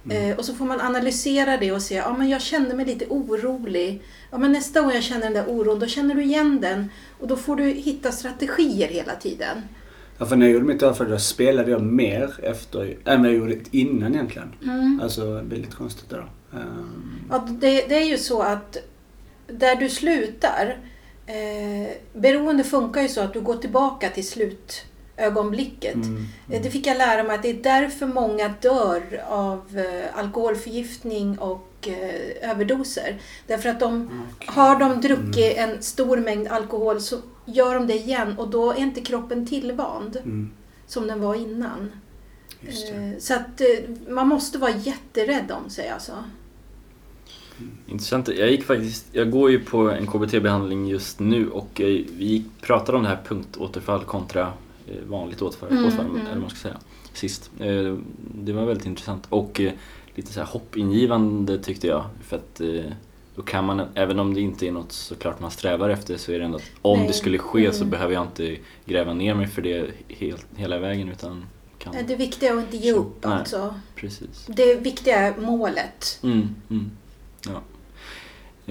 Eh, och så får man analysera det och se, ja men jag kände mig lite orolig. Ja men nästa gång jag känner den där oron, då känner du igen den. Och då får du hitta strategier hela tiden. Ja, för när jag gjorde mitt överfall då spelade jag mer efter, än vad jag gjorde innan egentligen. Mm. Alltså väldigt konstigt det då. Ehm, Ja, det, det är ju så att där du slutar, eh, beroende funkar ju så att du går tillbaka till slutögonblicket. mm, Eh, Det fick jag lära mig att det är därför många dör av eh, alkoholförgiftning och eh, överdoser. Därför att de, okej. har de druckit en stor mängd alkohol så gör de det igen och då är inte kroppen tillvand Mm, som den var innan. Eh, Så att eh, man måste vara jätterädd om sig alltså. Intressant. Jag gick faktiskt, jag går ju på en KBT-behandling just nu och eh, vi pratade om det här punktåterfall kontra eh, vanligt återfall, Mm, återfall mm. eller man ska säga, sist. Eh, Det var väldigt intressant och lite så här hoppingivande tyckte jag. För att då kan man, även om det inte är något såklart man strävar efter så är det ändå att om Nej. det skulle ske så Mm. behöver jag inte gräva ner mig för det helt, hela vägen utan kan... Det viktiga är att inte ge Så, upp alltså. Precis. Det viktiga är målet. Mm, mm, ja.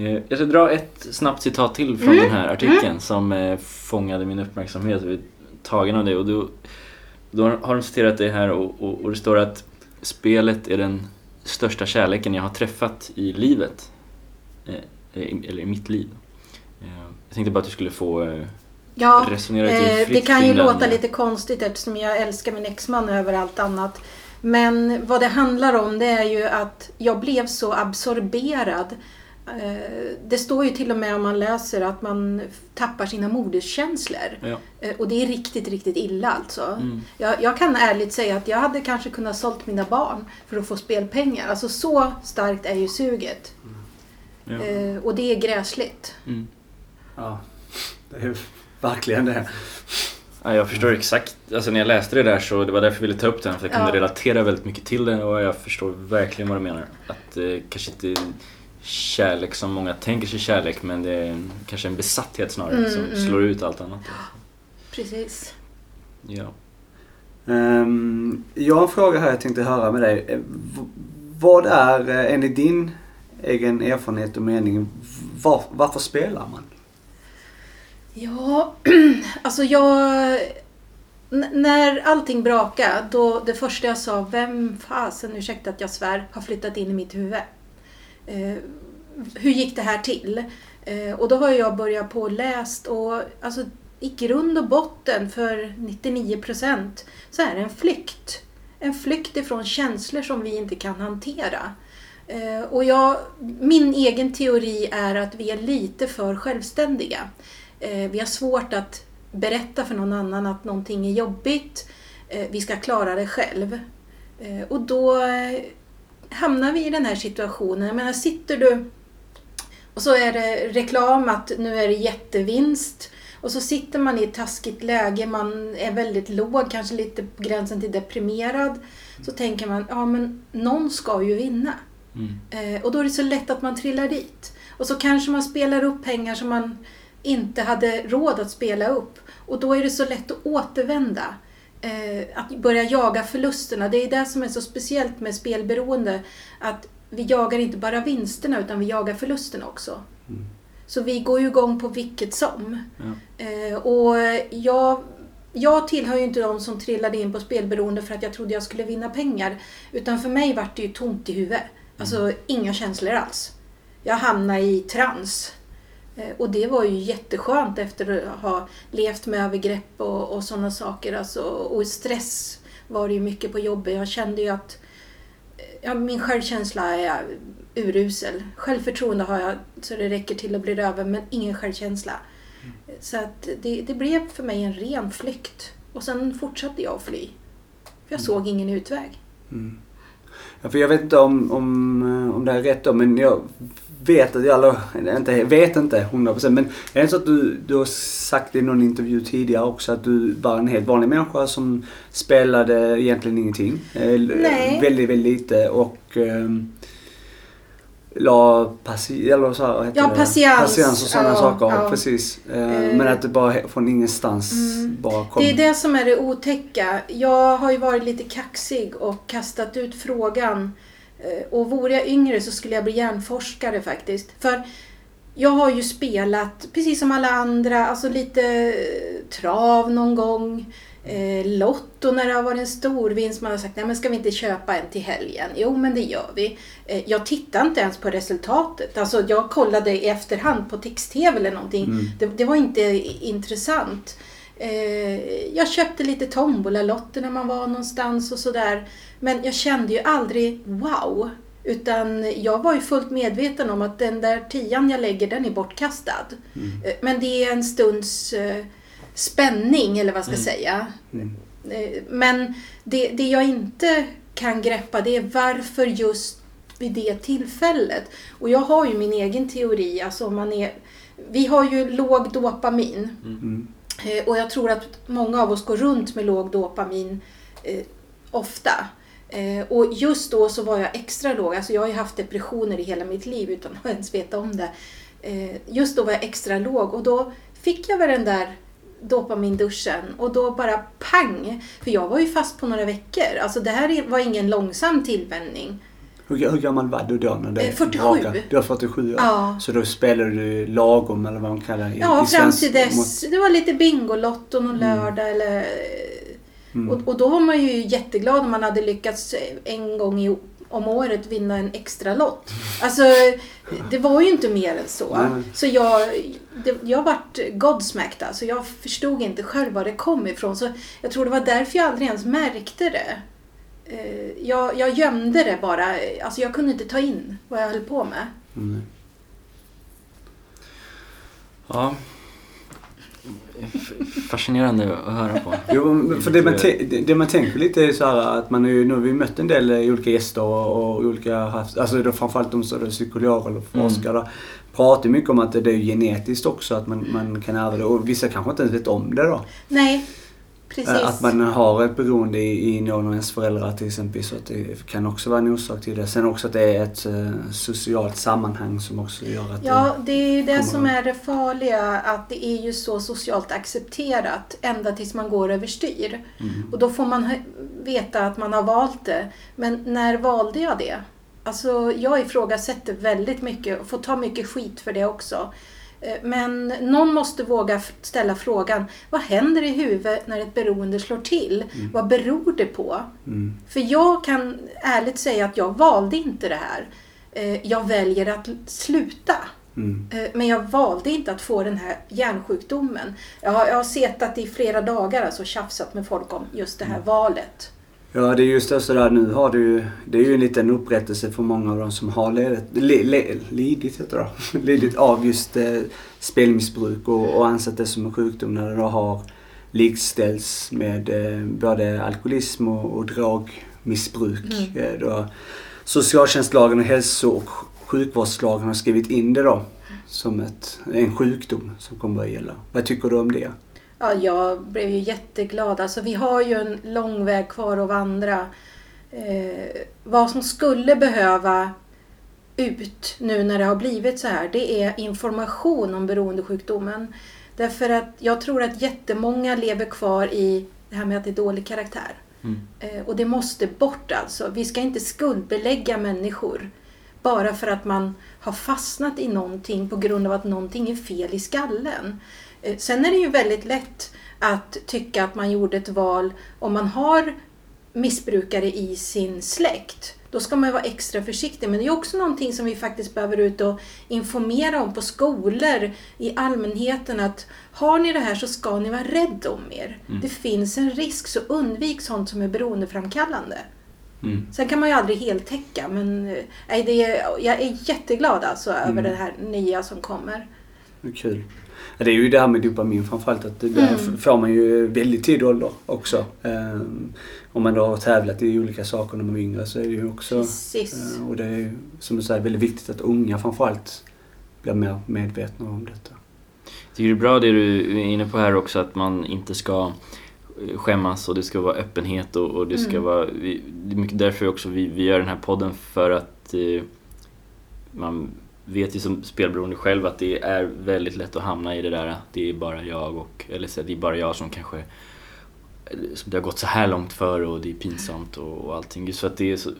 Eh, Jag ska dra ett snabbt citat till från Mm, den här artikeln som eh, fångade min uppmärksamhet. Är tagen av det. Och då, då har de citerat det här och, och, och det står att spelet är den största kärleken jag har träffat i livet. Eh, Eller i mitt liv. Jag tänkte bara att du skulle få Ja, resonera lite eh, det fritt kan ju låta lite konstigt eftersom jag älskar min exman över allt annat. Men vad det handlar om det är ju att jag blev så absorberad. Eh, Det står ju till och med om man läser att man tappar sina moderskänslor. Ja. Eh, Och det är riktigt, riktigt illa alltså. Mm. Jag, jag kan ärligt säga att jag hade kanske kunnat sålt mina barn för att få spelpengar. Alltså så starkt är ju suget. Ja. Eh, Och det är gräsligt. Mm. Ja, det är verkligen det. Ja, jag förstår exakt. Alltså när jag läste det där så det var därför jag ville ta upp den. För jag kunde Ja. relatera väldigt mycket till det och jag förstår verkligen vad du menar. Att eh, kanske inte är kärlek som många tänker sig kärlek men det är en, kanske en besatthet snarare Mm, som mm. slår ut allt annat. Precis. Ja. Um, jag har en fråga här jag tänkte höra med dig. Eh, v- Vad är eh, enligt din egen erfarenhet och mening, var, varför spelar man? Ja, *clears throat* alltså jag... När allting brakade, då det första jag sa, vem fasen, ursäkta att jag svär, har flyttat in i mitt huvud? Eh, hur gick det här till? Eh, och då har jag börjat på och läst och alltså i grund och botten för 99 procent så är det en flykt. En flykt ifrån känslor som vi inte kan hantera. Eh, och jag, min egen teori är att vi är lite för självständiga. Eh, vi har svårt att berätta för någon annan att någonting är jobbigt. Eh, vi ska klara det själv. Eh, och då hamnar vi i den här situationen. Jag menar, sitter du och så är det reklam att nu är det jättevinst. Och så sitter man i ett taskigt läge, man är väldigt låg, kanske lite på gränsen till deprimerad. Så tänker man, ja men någon ska ju vinna. Mm. Och då är det så lätt att man trillar dit. Och så kanske man spelar upp pengar som man inte hade råd att spela upp. Och då är det så lätt att återvända. Eh, att börja jaga förlusterna. Det är det som är så speciellt med spelberoende. Att vi jagar inte bara vinsterna utan vi jagar förlusterna också. Mm. Så vi går ju igång på vilket som. Ja. Eh, och jag, jag tillhör ju inte de som trillade in på spelberoende för att jag trodde jag skulle vinna pengar. Utan för mig var det ju tomt i huvudet. Alltså inga känslor alls. Jag hamnade i trans. Eh, Och det var ju jätteskönt efter att ha levt med övergrepp och, och sådana saker. Alltså, och stress var det ju mycket på jobbet. Jag kände ju att eh, ja, min självkänsla är urusel. Självförtroende har jag så det räcker till att bli över men ingen självkänsla. Så att det, det blev för mig en ren flykt. Och sen fortsatte jag att fly. För jag såg ingen utväg. Mm. Ja, för jag vet inte om, om, eh, om det är rätt då, men jag vet att jag, eller inte, vet inte 100% men är det så att du, du har sagt i någon intervju tidigare också att du var en helt vanlig människa som spelade egentligen ingenting? Eh, Nej. Väldigt, väldigt lite och ehm, la passi, eller så här, vad heter Ja, patiens och sådana Ja, saker. ja. Precis. Eh, Eh. Men att det bara från ingenstans Mm. bara kom. Det är det som är det otäcka. Jag har ju varit lite kaxig och kastat ut frågan. Eh, Och vore jag yngre så skulle jag bli hjärnforskare faktiskt. För jag har ju spelat, precis som alla andra, alltså lite eh, trav någon gång. Eh, Lotto när det har varit en stor vinst. Man har sagt, nej men ska vi inte köpa en till helgen? Jo men det gör vi. Eh, jag tittar inte ens på resultatet. Alltså jag kollade i efterhand på text-tv eller någonting. Mm. Det, det var inte intressant. Eh, jag köpte lite tombolalotter när man var någonstans och sådär. Men jag kände ju aldrig wow. Utan jag var ju fullt medveten om att den där tian jag lägger den är bortkastad. Eh, Men det är en stunds eh, spänning eller vad jag ska säga. Mm. Men det, det jag inte kan greppa det är varför just vid det tillfället. Och jag har ju min egen teori. Alltså om man är, vi har ju låg dopamin. Eh, och jag tror att många av oss går runt med låg dopamin eh, ofta. Eh, och just då så var jag extra låg. Alltså jag har ju haft depressioner i hela mitt liv utan att ens veta om det. Eh, just då var jag extra låg och då fick jag väl den där dopaminduschen och då bara pang! För jag var ju fast på några veckor. Alltså det här var ingen långsam tillvänjning. Hur, hur gammal var du då? När det Eh, 47. brakade? Du var 47 år. Ja. Så då spelade du lagom eller vad man kallar det? Ja, i fram till dess. Det var lite Bingolotto någon lördag eller... Mm. Och, och då var man ju jätteglad om man hade lyckats en gång i, om året vinna en extra lott. Alltså, det var ju inte mer än så. Nej. Så jag, det, jag vart godsmacked alltså. Jag förstod inte själv var det kom ifrån. Så jag tror det var därför jag aldrig ens märkte det. Eh, Jag, jag gömde det bara. Alltså jag kunde inte ta in vad jag höll på med. Mm. Ja. Fascinerande att höra på. Jo, för det man, det- man tänker lite är så här att man ju, nu har vi mött en del eh, olika gäster och, och olika, alltså då framförallt de som är psykologer eller forskare. Mm. Pratar mycket om att det är genetiskt också, att man, man kan ärva det. Och vissa kanske inte ens vet om det då. Nej, precis. Eh, Att man har ett beroende i, i någon av ens föräldrar till exempel. Så att det kan också vara en orsak till det. Sen också att det är ett eh, socialt sammanhang som också gör att Ja, det är ju det som är det farliga. Att det är ju så socialt accepterat ända tills man går överstyr. Mm. Och då får man veta att man har valt det. Men när valde jag det? Alltså, jag ifrågasätter väldigt mycket och får ta mycket skit för det också. Eh, Men någon måste våga ställa frågan, vad händer i huvudet när ett beroende slår till? Vad beror det på? Mm. För jag kan ärligt säga att jag valde inte det här. Eh, Jag väljer att sluta. Mm. Eh, Men jag valde inte att få den här hjärnsjukdomen. Jag har, jag har setat i flera dagar alltså tjafsat med folk om just det här valet. Ja, det är just det sådär nu har du ju, det är ju en liten upprättelse för många av dem som har lidit, li, li, lidit, heter det, *laughs* lidit av just eh, spelmissbruk och, och ansett det som en sjukdom när det då har likställts med eh, både alkoholism och, och drogmissbruk. Mm. Eh, då socialtjänstlagen och hälso och sjukvårdslagen har skrivit in det då som ett, en sjukdom som kommer att gälla. Vad tycker du om det? Ja, jag blev ju jätteglad. Alltså, vi har ju en lång väg kvar att vandra. Eh, vad som skulle behöva ut nu när det har blivit så här, det är information om beroendesjukdomen. Därför att jag tror att jättemånga lever kvar i det här med att det är dålig karaktär. Mm. Eh, och det måste bort alltså. Vi ska inte skuldbelägga människor bara för att man har fastnat i någonting på grund av att någonting är fel i skallen. Eh, sen är det ju väldigt lätt att tycka att man gjorde ett val om man har missbrukare i sin släkt. Då ska man vara extra försiktig. Men det är också någonting som vi faktiskt behöver ut och informera om på skolor, i allmänheten. Att har ni det här så ska ni vara rädda om er. Mm. Det finns en risk, så undvik sånt som är beroendeframkallande. Mm. Sen kan man ju aldrig heltäcka men eh, nej, det är, jag är jätteglad alltså över Mm. det här nya som kommer. Kul. Ja, Det är ju det här med dopamin framförallt. Att det Mm. får man ju väldigt tidig ålder också. Ehm, om man då har tävlat i olika saker när man var yngre så är det ju också... Precis. eh, och det är ju som du säger väldigt viktigt att unga framförallt blir mer medvetna om detta. Jag tycker det är bra det du är inne på här också att man inte ska eh, skämmas och det ska vara öppenhet och, och det ska Mm. vara... Vi, det är mycket därför också vi, vi gör den här podden för att eh, man vet ju som spelberoende själv att det är väldigt lätt att hamna i det där det är bara jag och... Eller så, det är bara jag som kanske... Som det har gått så här långt för och det är pinsamt och, och allting. Just för att det är så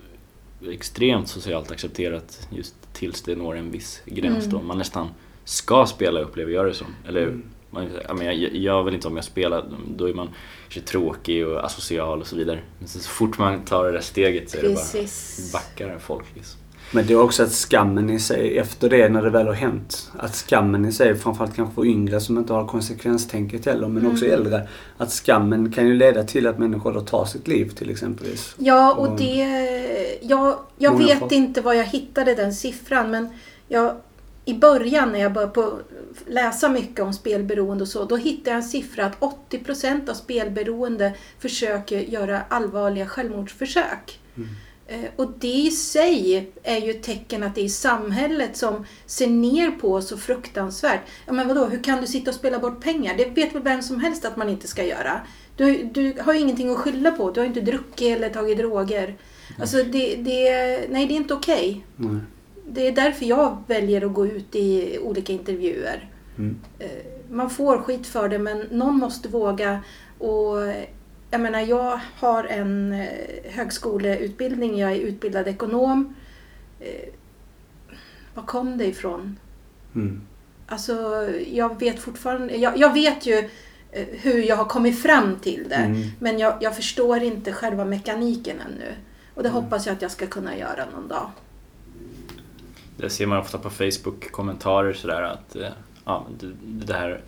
extremt socialt accepterat just tills det når en viss gräns Mm. då. Man nästan ska spela upplever jag det som. Eller Mm. man, jag, jag vill inte om jag spelar, då är man kanske tråkig och asocial och så vidare. Men så, så fort man tar det där steget så är det bara Precis. backar folk liksom. Men det är också att skammen i sig, efter det när det väl har hänt, att skammen i sig, framförallt kanske för yngre som inte har konsekvenstänket heller, men också Mm. äldre, att skammen kan ju leda till att människor då tar sitt liv till exempelvis. Ja, och Och- det... Jag, jag vet folk- inte var jag hittade den siffran men jag, i början när jag började läsa mycket om spelberoende och så, då hittade jag en siffra att 80% av spelberoende försöker göra allvarliga självmordsförsök. Mm. Eh, Och det i sig är ju ett tecken att det är samhället som ser ner på oss så fruktansvärt. Ja men vadå, hur kan du sitta och spela bort pengar? Det vet väl vem som helst att man inte ska göra. Du, du har ju ingenting att skylla på. Du har inte druckit eller tagit droger. Alltså det, det, nej, det är inte okej. Nej. Det är därför jag väljer att gå ut i olika intervjuer. Mm. Eh, Man får skit för det men någon måste våga. Och jag menar, jag har en eh, högskoleutbildning. Jag är utbildad ekonom. Eh, Var kom det ifrån? Mm. Alltså, jag vet fortfarande... Jag, jag vet ju eh, hur jag har kommit fram till det. Mm. Men jag, jag förstår inte själva mekaniken ännu. Och det Mm. hoppas jag att jag ska kunna göra någon dag. Det ser man ofta på Facebook kommentarer sådär att eh, ja, det, här,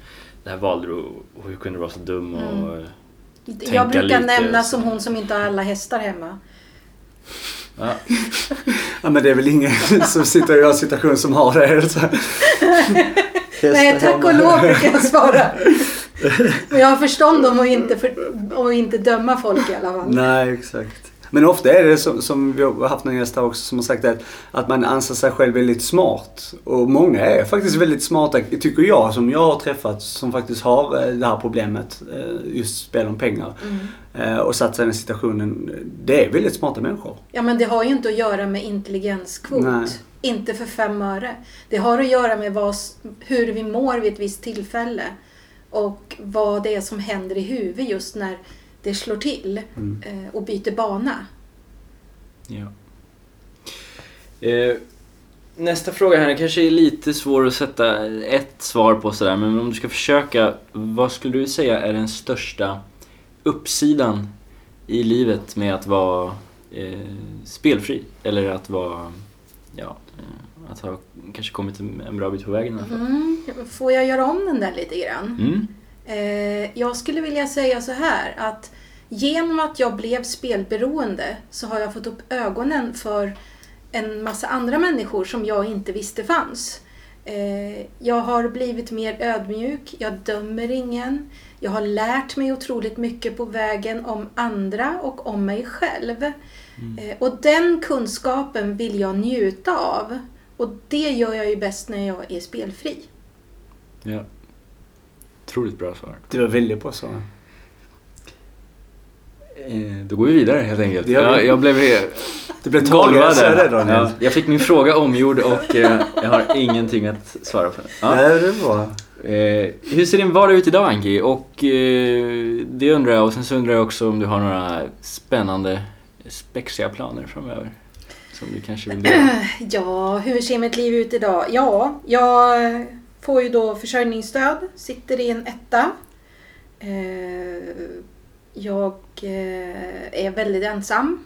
det här valde du och hur kunde du vara så dum och... Mm. Tänka jag brukar lite nämna så. som hon som inte har alla hästar hemma. Ja, *laughs* Ja men det är väl ingen *laughs* som sitter i vår situation som har det. *laughs* Nej, tack och lov brukar jag svara. Men jag har förstånd om att inte, för, om att inte döma folk i alla fall. Nej, exakt. Men ofta är det som, som vi har haft någon gäst här också som har sagt att, att man anser sig själv väldigt smart. Och många är faktiskt väldigt smarta, tycker jag, som jag har träffat, som faktiskt har eh, det här problemet, eh, just spel om pengar. Mm. Eh, Och satt sig i den situationen. Det är väldigt smarta människor. Ja, men det har ju inte att göra med intelligenskvot. Nej. Inte för fem öre. Det har att göra med vad, hur vi mår vid ett visst tillfälle. Och vad det är som händer i huvudet just när det slår till Mm. eh, och byter bana. ja. Eh, nästa fråga här, det kanske är lite svår att sätta ett svar på sådär, men om du ska försöka, vad skulle du säga är den största uppsidan i livet med att vara eh, spelfri? Eller att vara, ja, eh, att ha kanske kommit en en bra bit på vägen i alla fall. Mm. Får jag göra om den där lite grann? Mm. Eh, jag skulle vilja säga så här att genom att jag blev spelberoende så har jag fått upp ögonen för en massa andra människor som jag inte visste fanns. Eh, jag har blivit mer ödmjuk, jag dömer ingen. Jag har lärt mig otroligt mycket på vägen om andra och om mig själv. Eh, och den kunskapen vill jag njuta av. Och det gör jag ju bäst när jag är spelfri. Ja. Otroligt bra svar. Det var väldigt bra svar. Eh, Då går vi vidare helt enkelt. Jag, jag blev Det blev Daniel. Ja, jag fick min fråga omgjord och eh, jag har ingenting att svara på. Ja. Nej, det är bra. Eh, hur ser din vardag ut idag Anki? Och eh, det undrar jag och sen så undrar jag också om du har några spännande spexiga planer framöver. Som du kanske vill dela. *clears throat* Ja, hur ser mitt liv ut idag? Ja, jag får ju då försörjningsstöd, sitter i en etta. Eh, Jag eh, är väldigt ensam.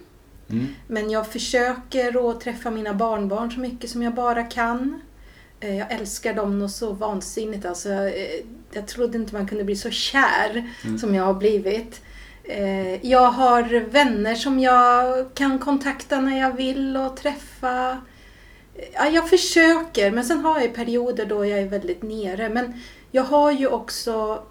Mm. Men jag försöker att träffa mina barnbarn så mycket som jag bara kan. Eh, Jag älskar dem något så vansinnigt. Alltså, jag trodde inte man kunde bli så kär Mm. som jag har blivit. Jag har vänner som jag kan kontakta när jag vill och träffa. Ja, jag försöker, men sen har jag perioder då jag är väldigt nere. Men jag har ju också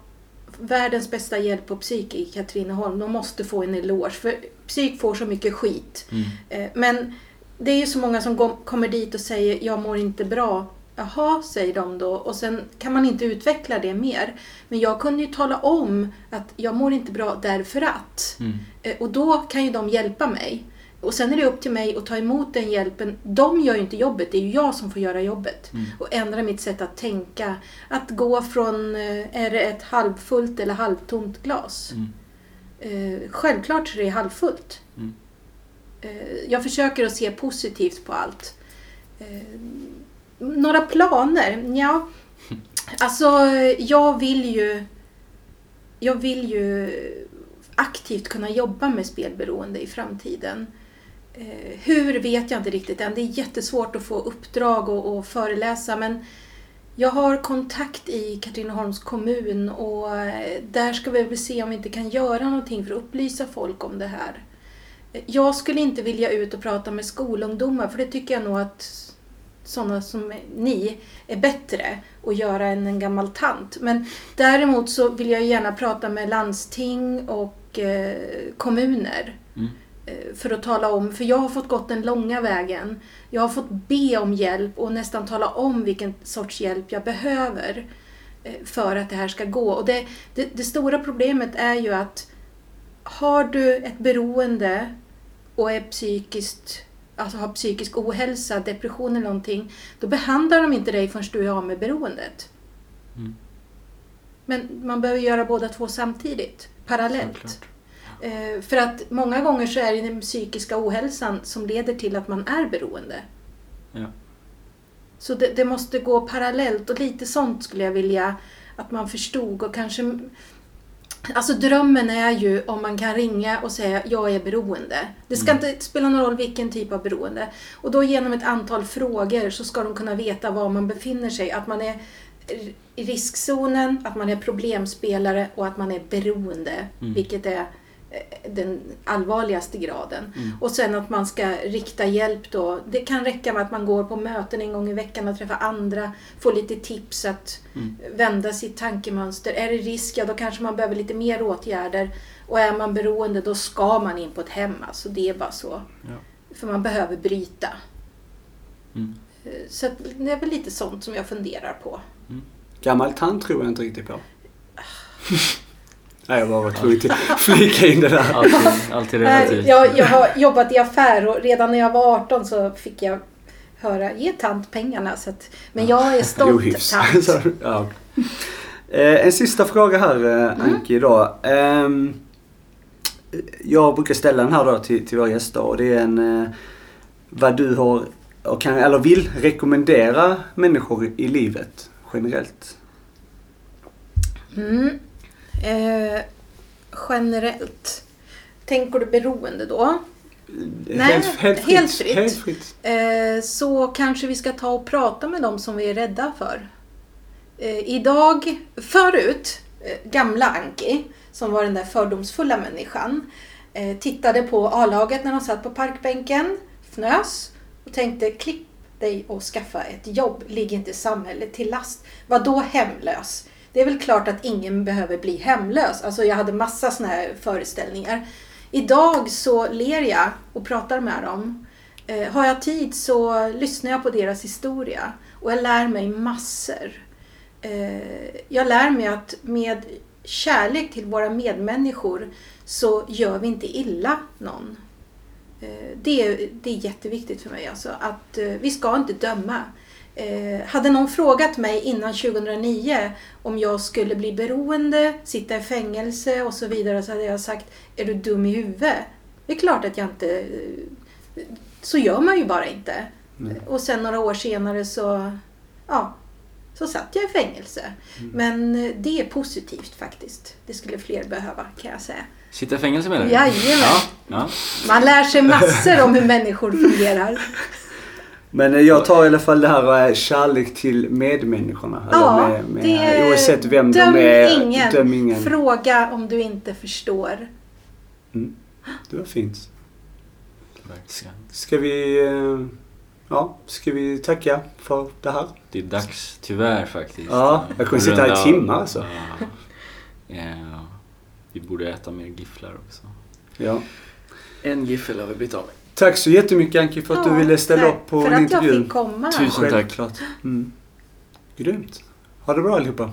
världens bästa hjälp på psyk i Katrineholm. De måste få en eloge, för psyk får så mycket skit. Mm. Eh, Men det är ju så många som går- kommer dit och säger jag mår inte bra. Jaha, säger de då. Och sen kan man inte utveckla det mer. Men jag kunde ju tala om att jag mår inte bra därför att. Mm. Eh, Och då kan ju de hjälpa mig. Och sen är det upp till mig att ta emot den hjälpen. De gör ju inte jobbet, det är ju jag som får göra jobbet. Mm. Och ändra mitt sätt att tänka. Att gå från, eh, är det ett halvfullt eller halvtomt glas? Mm. Eh, självklart så är det halvfullt. Mm. Eh, jag försöker att se positivt på allt. Eh, några planer? Ja, *laughs* alltså jag vill ju jag vill ju aktivt kunna jobba med spelberoende i framtiden. Eh, hur vet jag inte riktigt än. Det är jättesvårt att få uppdrag och, och föreläsa men jag har kontakt i Katrineholms kommun och eh, där ska vi väl se om vi inte kan göra någonting för att upplysa folk om det här. Eh, jag skulle inte vilja ut och prata med skolungdomar för det tycker jag nog att sådana som ni är bättre att göra än en gammal tant. Men däremot så vill jag gärna prata med landsting och eh, kommuner. Mm. Eh, För att tala om, för jag har fått gått den långa vägen. Jag har fått be om hjälp och nästan tala om vilken sorts hjälp jag behöver eh, för att det här ska gå. Och det, det, det stora problemet är ju att har du ett beroende och är psykiskt, alltså har psykisk ohälsa, depression eller någonting, då behandlar de inte dig förrän du är av med beroendet. Mm. Men man behöver göra båda två samtidigt, parallellt. Självklart. Eh, för att många gånger så är det den psykiska ohälsan som leder till att man är beroende. Ja. Så det, det måste gå parallellt och lite sånt skulle jag vilja att man förstod och kanske Alltså drömmen är ju om man kan ringa och säga jag är beroende. Det ska Mm. inte spela någon roll vilken typ av beroende. Och då genom ett antal frågor så ska de kunna veta var man befinner sig. Att man är i riskzonen, att man är problemspelare och att man är beroende. Mm. Vilket är den allvarligaste graden. Mm. Och sen att man ska rikta hjälp då. Det kan räcka med att man går på möten en gång i veckan och träffar andra. Får lite tips att Mm. vända sitt tankemönster. Är det risk, ja då kanske man behöver lite mer åtgärder. Och är man beroende då ska man in på ett hem. Alltså det är bara så. Ja. För man behöver bryta. Mm. Eh, Så det är väl lite sånt som jag funderar på. Gammal tant tror jag inte riktigt på. *laughs* Nej, jag bara var tvungen att flika in det där. Alltid, alltid relativt. jag, jag har jobbat i affär och redan när jag var 18 så fick jag höra ge tant pengarna. Så att, men jag är stolt Ohyfs. tant. *laughs* Så, ja. eh, en sista fråga här Mm. eh, Anki då. Ehm, jag brukar ställa den här då till, till våra gäster och det är en eh, vad du har och kan, eller vill rekommendera människor i livet generellt. Mm. Eh, generellt. Tänker du beroende då? Nej, helt, helt, helt fritt. fritt. Helt fritt. Eh, så kanske vi ska ta och prata med dem som vi är rädda för. Eh, idag, förut, eh, gamla Anki, som var den där fördomsfulla människan, eh, tittade på A-laget när de satt på parkbänken, fnös och tänkte klipp dig och skaffa ett jobb, ligg inte samhället till last. Vad då hemlös? Det är väl klart att ingen behöver bli hemlös. Alltså jag hade massa sådana här föreställningar. Idag så ler jag och pratar med dem. Eh, har jag tid så lyssnar jag på deras historia och jag lär mig massor. Eh, jag lär mig att med kärlek till våra medmänniskor så gör vi inte illa någon. Eh, det, är, det är jätteviktigt för mig alltså, att eh, vi ska inte döma. Eh, hade någon frågat mig innan 2009 om jag skulle bli beroende, sitta i fängelse och så vidare så hade jag sagt Är du dum i huvudet? Det är klart att jag inte... Så gör man ju bara inte. Nej. Och sen några år senare så, ja, så satt jag i fängelse. Mm. Men det är positivt faktiskt. Det skulle fler behöva kan jag säga. Sitta i fängelse menar du? Jajamän. Ja, ja. Man lär sig massor om hur människor fungerar. Men eh, jag tar i alla fall det här eh, kärlek till medmänniskorna. Ja, med, med, det- oavsett vem döm de är. ingen. Döm ingen. Fråga om du inte förstår. Mm. Det var fint. Verkligen. Ska vi... eh, Ja, ska vi tacka för det här? Det är dags, tyvärr faktiskt. Ja, jag kommer sitta här i timmar, alltså. Ja. Ja. Vi borde äta mer gifflar också. Ja. En giffel har vi blivit av med. Tack så jättemycket Anki för att du Ja, ville ställa tack upp på För en att jag intervju. fick komma. Tusen tack. Självklart. Mm. Grymt. Ha det bra allihopa.